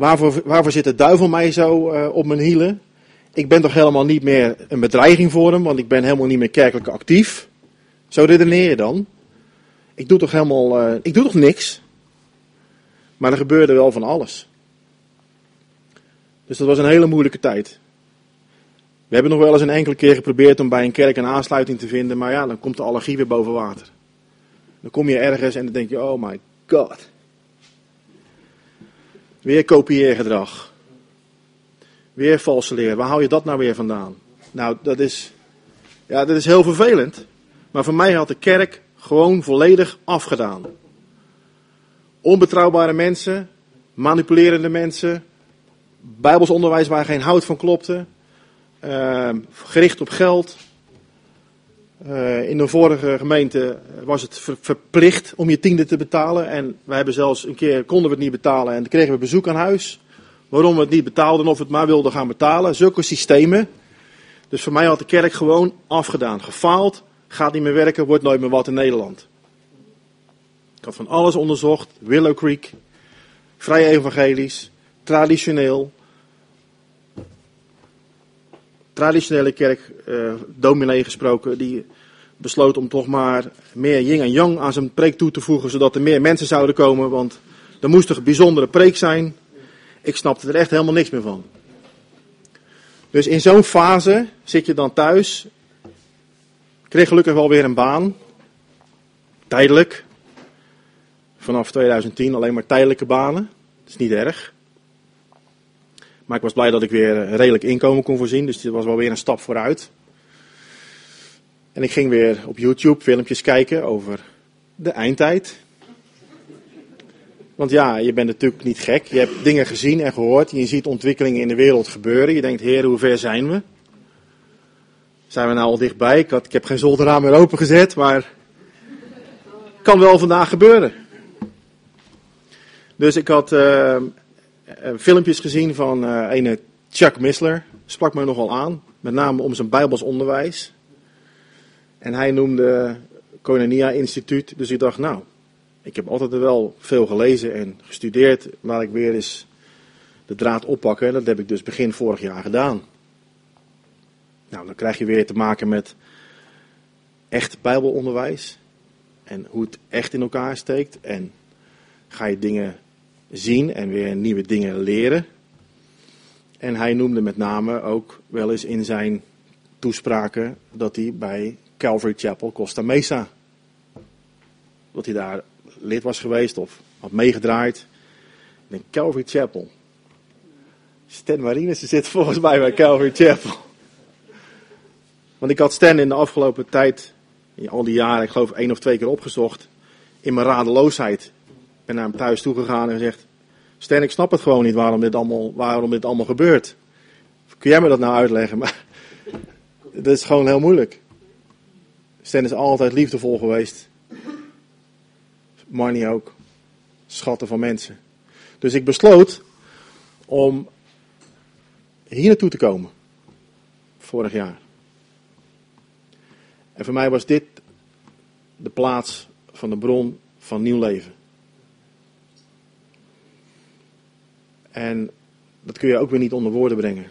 Waarvoor, waarvoor zit de duivel mij zo uh, op mijn hielen? Ik ben toch helemaal niet meer een bedreiging voor hem, want ik ben helemaal niet meer kerkelijk actief. Zo redeneer je dan. Ik doe toch helemaal, uh, ik doe toch niks? Maar er gebeurde wel van alles. Dus dat was een hele moeilijke tijd. We hebben nog wel eens een enkele keer geprobeerd om bij een kerk een aansluiting te vinden, maar ja, dan komt de allergie weer boven water. Dan kom je ergens en dan denk je, oh my god. Weer kopieergedrag. Weer valse leer. Waar haal je dat nou weer vandaan? Nou, dat is, ja, dat is heel vervelend. Maar voor mij had de kerk gewoon volledig afgedaan. Onbetrouwbare mensen, manipulerende mensen, bijbels onderwijs waar geen hout van klopte, uh, gericht op geld. Uh, in de vorige gemeente was het ver, verplicht om je tiende te betalen. En wij hebben zelfs een keer konden we het niet betalen en dan kregen we bezoek aan huis. Waarom we het niet betaalden of het maar wilden gaan betalen. Zulke systemen. Dus voor mij had de kerk gewoon afgedaan. Gefaald, gaat niet meer werken, wordt nooit meer wat in Nederland. Ik had van alles onderzocht. Willow Creek, vrij evangelisch, traditioneel. Traditionele kerk, uh, dominee gesproken, die besloot om toch maar meer yin en yang aan zijn preek toe te voegen, zodat er meer mensen zouden komen, want er moest een bijzondere preek zijn. Ik snapte er echt helemaal niks meer van. Dus in zo'n fase zit je dan thuis. Kreeg gelukkig wel weer een baan. Tijdelijk. Vanaf 2010 alleen maar tijdelijke banen. Dat is niet erg. Maar ik was blij dat ik weer een redelijk inkomen kon voorzien. Dus dit was wel weer een stap vooruit. En ik ging weer op YouTube filmpjes kijken over de eindtijd. Want ja, je bent natuurlijk niet gek. Je hebt dingen gezien en gehoord. Je ziet ontwikkelingen in de wereld gebeuren. Je denkt, heer, hoe ver zijn we? Zijn we nou al dichtbij? Ik, had, ik heb geen zolderraam meer opengezet, maar kan wel vandaag gebeuren. Dus ik had uh, filmpjes gezien van uh, ene Chuck Missler. Sprak me nogal aan. Met name om zijn Bijbels onderwijs. En hij noemde Koinonia Instituut. Dus ik dacht, nou, ik heb altijd wel veel gelezen en gestudeerd. Laat ik weer eens de draad oppakken. En dat heb ik dus begin vorig jaar gedaan. Nou, dan krijg je weer te maken met echt Bijbelonderwijs. En hoe het echt in elkaar steekt. En ga je dingen zien en weer nieuwe dingen leren. En hij noemde met name ook wel eens in zijn toespraken dat hij bij Calvary Chapel Costa Mesa. Dat hij daar lid was geweest of had meegedraaid. In Calvary Chapel. Stan Marines zit volgens mij bij Calvary Chapel. Want ik had Stan in de afgelopen tijd, in al die jaren, ik geloof één of twee keer opgezocht. In mijn radeloosheid. Ben naar hem thuis toegegaan en gezegd: Stan, ik snap het gewoon niet waarom dit allemaal, waarom dit allemaal gebeurt. Kun jij me dat nou uitleggen? Maar dat is gewoon heel moeilijk. Stan is altijd liefdevol geweest. Marnie ook. Schatten van mensen. Dus ik besloot om hier naartoe te komen. Vorig jaar. En voor mij was dit de plaats van de bron van nieuw leven. En dat kun je ook weer niet onder woorden brengen.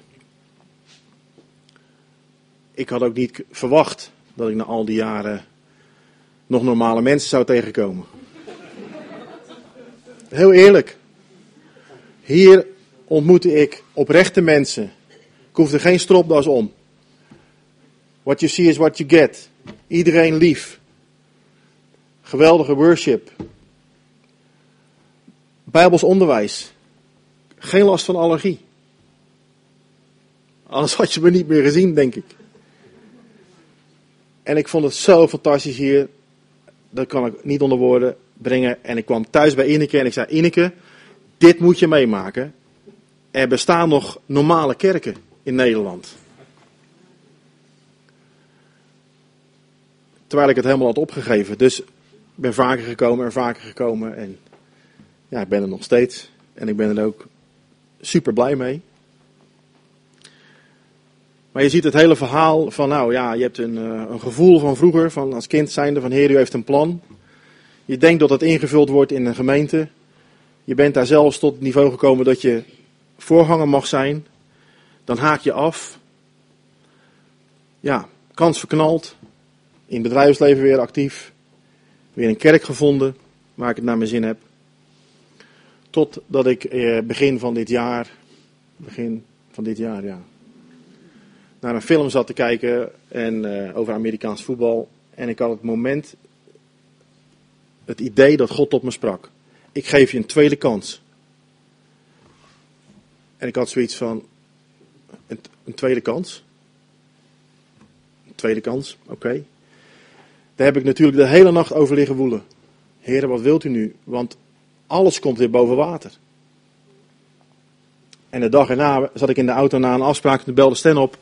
Ik had ook niet verwacht dat ik na al die jaren nog normale mensen zou tegenkomen. Heel eerlijk. Hier ontmoette ik oprechte mensen. Ik hoefde geen stropdas om. What you see is what you get. Iedereen lief. Geweldige worship. Bijbels onderwijs. Geen last van allergie. Anders had je me niet meer gezien, denk ik. En ik vond het zo fantastisch hier. Dat kan ik niet onder woorden brengen. En ik kwam thuis bij Ineke en ik zei: Ineke, dit moet je meemaken. Er bestaan nog normale kerken. in Nederland. Terwijl ik het helemaal had opgegeven. Dus ik ben vaker gekomen en vaker gekomen. En ja, ik ben er nog steeds. En ik ben er ook super blij mee. Maar je ziet het hele verhaal van, nou ja, je hebt een, eh, een gevoel van vroeger, van als kind zijnde van Heer, u heeft een plan. Je denkt dat het ingevuld wordt in een gemeente. Je bent daar zelfs tot het niveau gekomen dat je voorganger mag zijn. Dan haak je af. Ja, kans verknald. In het bedrijfsleven weer actief. Weer een kerk gevonden waar ik het naar mijn zin heb. Totdat ik eh, begin van dit jaar, begin van dit jaar ja, naar een film zat te kijken en, uh, over Amerikaans voetbal. En ik had het moment, het idee dat God tot me sprak. Ik geef je een tweede kans. En ik had zoiets van, een, een tweede kans? Tweede kans, oké. Daar heb ik natuurlijk de hele nacht over liggen woelen. Heren, wat wilt u nu? Want alles komt weer boven water. En de dag erna zat ik in de auto na een afspraak en belde Stan op.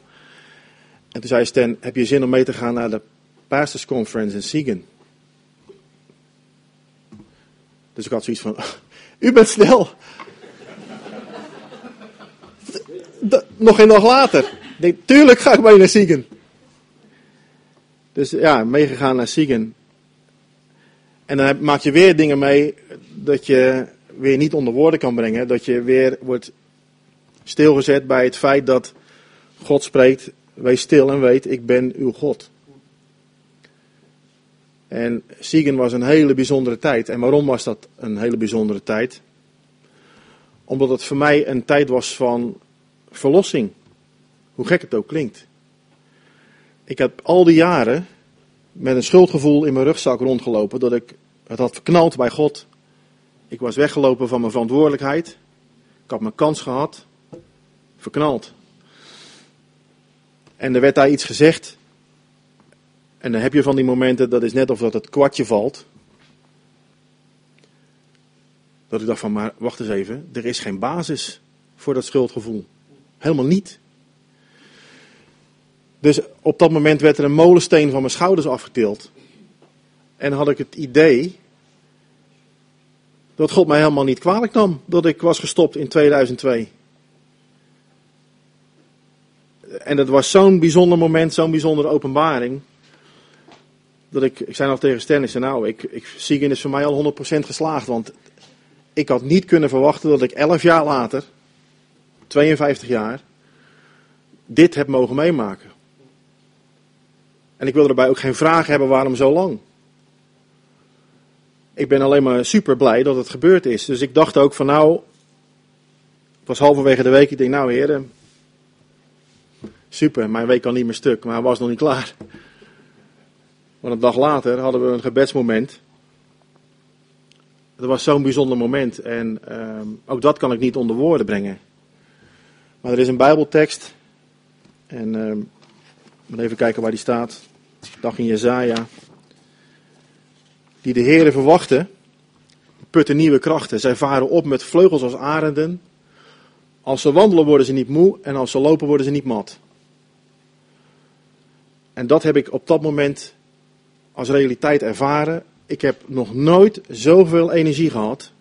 En toen zei Stan, heb je zin om mee te gaan naar de Pastors Conference in Siegen? Dus ik had zoiets van, u bent snel. nog een dag later. Ik denk, tuurlijk ga ik mee naar Siegen. Dus ja, meegegaan naar Siegen. En dan maak je weer dingen mee dat je weer niet onder woorden kan brengen. Dat je weer wordt stilgezet bij het feit dat God spreekt. Wees stil en weet, ik ben uw God. En Siegen was een hele bijzondere tijd. En waarom was dat een hele bijzondere tijd? Omdat het voor mij een tijd was van verlossing. Hoe gek het ook klinkt. Ik heb al die jaren met een schuldgevoel in mijn rugzak rondgelopen dat ik het had verknald bij God. Ik was weggelopen van mijn verantwoordelijkheid. Ik had mijn kans gehad. Verknald. En er werd daar iets gezegd. En dan heb je van die momenten, dat is net of dat het kwartje valt. Dat ik dacht van, maar wacht eens even, er is geen basis voor dat schuldgevoel. Helemaal niet. Dus op dat moment werd er een molensteen van mijn schouders afgetild. En had ik het idee dat God mij helemaal niet kwalijk nam dat ik was gestopt in 2002. En dat was zo'n bijzonder moment, zo'n bijzondere openbaring. Dat ik, ik zei nog tegen Stennis, nou, ik, ik, Siegen is voor mij al 100% geslaagd. Want ik had niet kunnen verwachten dat ik 11 jaar later, 52 jaar, dit heb mogen meemaken. En ik wil erbij ook geen vraag hebben waarom zo lang. Ik ben alleen maar super blij dat het gebeurd is. Dus ik dacht ook van nou, het was halverwege de week, ik denk nou heren, super, mijn week kan niet meer stuk, maar hij was nog niet klaar. Want een dag later hadden we een gebedsmoment. Het was zo'n bijzonder moment en um, ook dat kan ik niet onder woorden brengen. Maar er is een Bijbeltekst en um, even kijken waar die staat. Dag in Jezaja die de Heeren verwachten, putten nieuwe krachten. Zij varen op met vleugels als arenden. Als ze wandelen worden ze niet moe en als ze lopen worden ze niet mat. En dat heb ik op dat moment als realiteit ervaren. Ik heb nog nooit zoveel energie gehad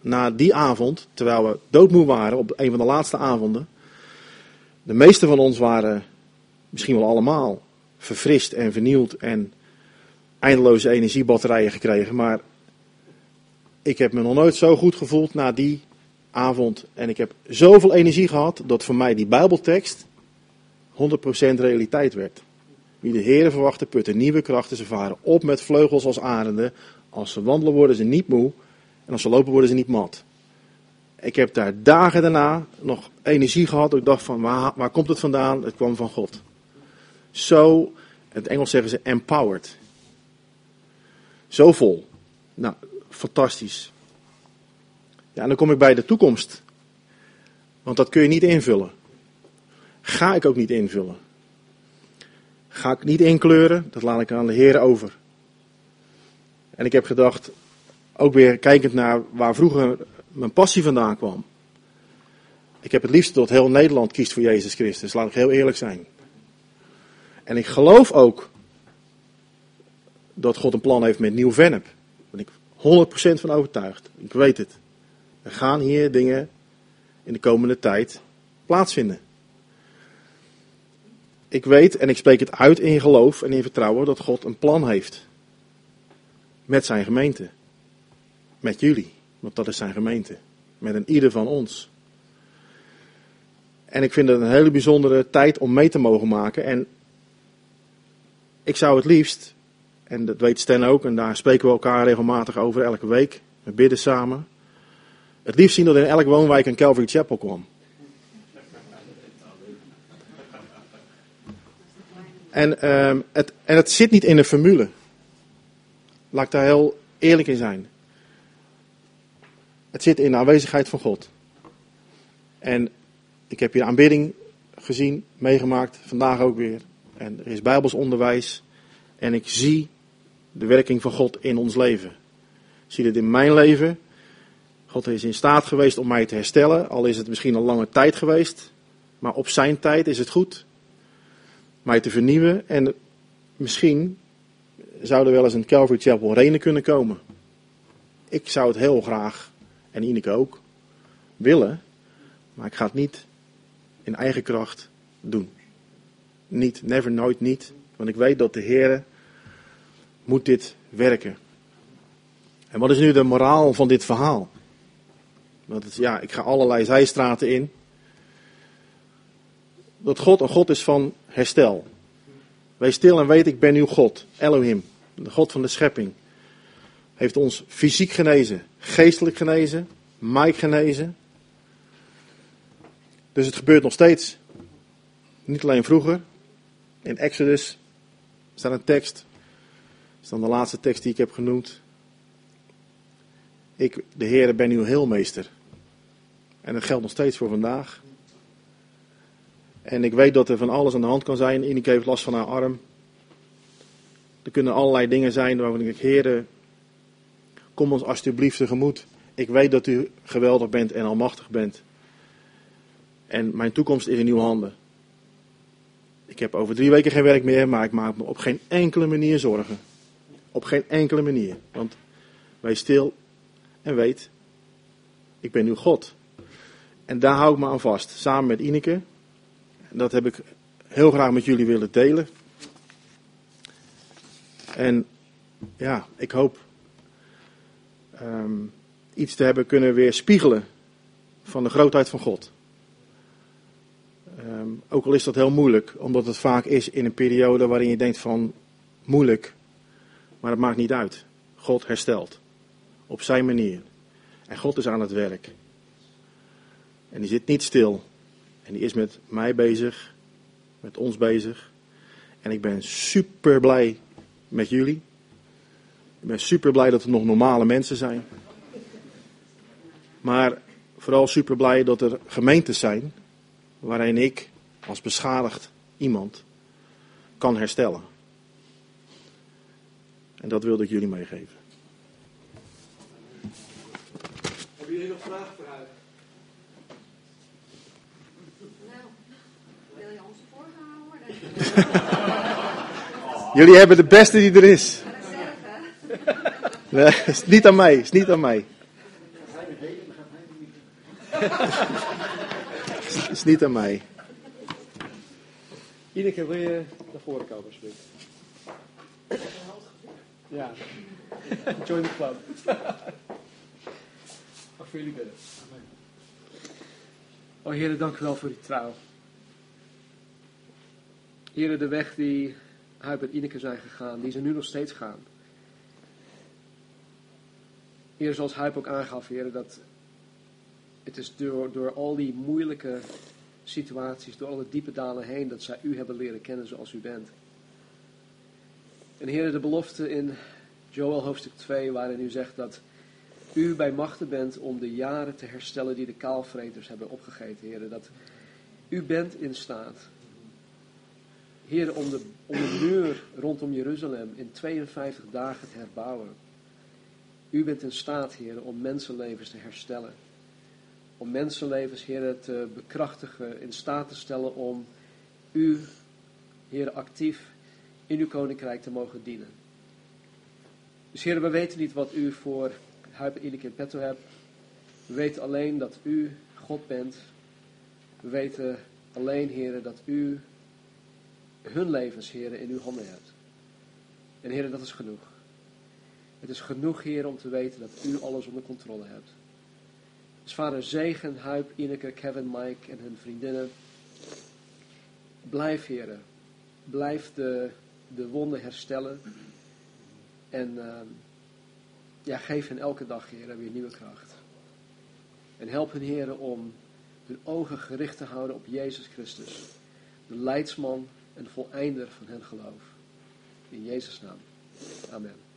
na die avond, terwijl we doodmoe waren op een van de laatste avonden. De meeste van ons waren, misschien wel allemaal, verfrist en vernieuwd en eindeloze energiebatterijen gekregen. Maar ik heb me nog nooit zo goed gevoeld na die avond. En ik heb zoveel energie gehad dat voor mij die Bijbeltekst 100% realiteit werd. Wie de Heeren verwachten putten nieuwe krachten. Ze varen op met vleugels als arenden. Als ze wandelen worden ze niet moe. En als ze lopen worden ze niet mat. Ik heb daar dagen daarna nog energie gehad. Ik dacht van waar, waar komt het vandaan? Het kwam van God. Zo, in het Engels zeggen ze empowered. Zo vol. Nou, fantastisch. Ja, en dan kom ik bij de toekomst. Want dat kun je niet invullen. Ga ik ook niet invullen. Ga ik niet inkleuren, dat laat ik aan de Heer over. En ik heb gedacht, ook weer kijkend naar waar vroeger mijn passie vandaan kwam. Ik heb het liefst dat heel Nederland kiest voor Jezus Christus, laat ik heel eerlijk zijn. En ik geloof ook dat God een plan heeft met Nieuw-Vennep. Daar ben ik 100% van overtuigd. Ik weet het. Er gaan hier dingen in de komende tijd plaatsvinden. Ik weet en ik spreek het uit in geloof en in vertrouwen dat God een plan heeft. Met zijn gemeente. Met jullie, want dat is zijn gemeente. Met een ieder van ons. En ik vind het een hele bijzondere tijd om mee te mogen maken. En ik zou het liefst, en dat weet Sten ook, en daar spreken we elkaar regelmatig over elke week. We bidden samen. Het liefst zien dat in elke woonwijk een Calvary Chapel kwam. En, um, het, en het zit niet in een formule. Laat ik daar heel eerlijk in zijn. Het zit in de aanwezigheid van God. En ik heb hier aanbidding gezien, meegemaakt, vandaag ook weer. En er is Bijbels onderwijs. En ik zie de werking van God in ons leven. Ik zie het in mijn leven. God is in staat geweest om mij te herstellen. Al is het misschien een lange tijd geweest. Maar op zijn tijd is het goed. Mij te vernieuwen. En misschien zou er wel eens een Calvary Chapel Renen kunnen komen. Ik zou het heel graag, en Ineke ook, willen. Maar ik ga het niet in eigen kracht doen. Niet, never, nooit niet. Want ik weet dat de Heer moet dit werken. En wat is nu de moraal van dit verhaal? Want ja, ik ga allerlei zijstraten in. Dat God een God is van herstel. Wees stil en weet, ik ben uw God, Elohim, de God van de schepping. Heeft ons fysiek genezen, geestelijk genezen, Mike genezen. Dus het gebeurt nog steeds. Niet alleen vroeger. In Exodus staat een tekst. Dat is dan de laatste tekst die ik heb genoemd. Ik, de Heere, ben uw heelmeester. En dat geldt nog steeds voor vandaag. En ik weet dat er van alles aan de hand kan zijn. Ineke heeft last van haar arm. Er kunnen allerlei dingen zijn waarvan ik, Heere, kom ons alsjeblieft tegemoet. Ik weet dat u geweldig bent en almachtig bent. En mijn toekomst is in uw handen. Ik heb over drie weken geen werk meer, maar ik maak me op geen enkele manier zorgen. Op geen enkele manier. Want wees stil en weet, ik ben uw God. En daar hou ik me aan vast, samen met Ineke. Dat heb ik heel graag met jullie willen delen. En ja, ik hoop um, iets te hebben kunnen weerspiegelen van de grootheid van God. Um, ook al is dat heel moeilijk, omdat het vaak is in een periode waarin je denkt van moeilijk, maar het maakt niet uit. God herstelt op zijn manier. En God is aan het werk. En die zit niet stil. En die is met mij bezig, met ons bezig. En ik ben super blij met jullie. Ik ben super blij dat er nog normale mensen zijn. Maar vooral super blij dat er gemeentes zijn waarin ik als beschadigd iemand kan herstellen. En dat wilde ik jullie meegeven. Hebben jullie nog vragen voor haar? Nou, wil je onze worden? jullie hebben de beste die er is. Nee, het is niet aan mij, het is niet aan mij. Is niet aan mij. Ineke, wil je naar voren komen, alsjeblieft? Ja. Join the club. Mag voor jullie bidden. Oh heren, dank wel voor die trouw. Heren, de weg die Huip en Ineke zijn gegaan, die ze nu nog steeds gaan. Heer, zoals Huip ook aangaf, heren, dat het is door, door al die moeilijke situaties, door alle diepe dalen heen, dat zij u hebben leren kennen zoals u bent. En Heer, de belofte in Joel hoofdstuk 2, waarin u zegt dat u bij machten bent om de jaren te herstellen die de kaalvreters hebben opgegeten, Heer. Dat u bent in staat, Heer, om de, muur rondom Jeruzalem in 52 dagen te herbouwen. U bent in staat, Heer, om mensenlevens te herstellen. Om mensenlevens, Heer, te bekrachtigen, in staat te stellen om u, Heer, actief in uw koninkrijk te mogen dienen. Dus Heer, we weten niet wat u voor Huip en Ineke in petto hebt. We weten alleen dat u God bent. We weten alleen, Heer, dat u hun levens, Heer, in uw handen hebt. En Heer, dat is genoeg. Het is genoeg, Heer, om te weten dat u alles onder controle hebt. Dus vader, zegen Huip, Ineke, Kevin, Mike en hun vriendinnen. Blijf, Heer. Blijf de, de wonden herstellen. En uh, ja, geef hen elke dag, Heer, weer nieuwe kracht. En help hen, Heer, om hun ogen gericht te houden op Jezus Christus. De leidsman en de voleinder van hun geloof. In Jezus' naam. Amen.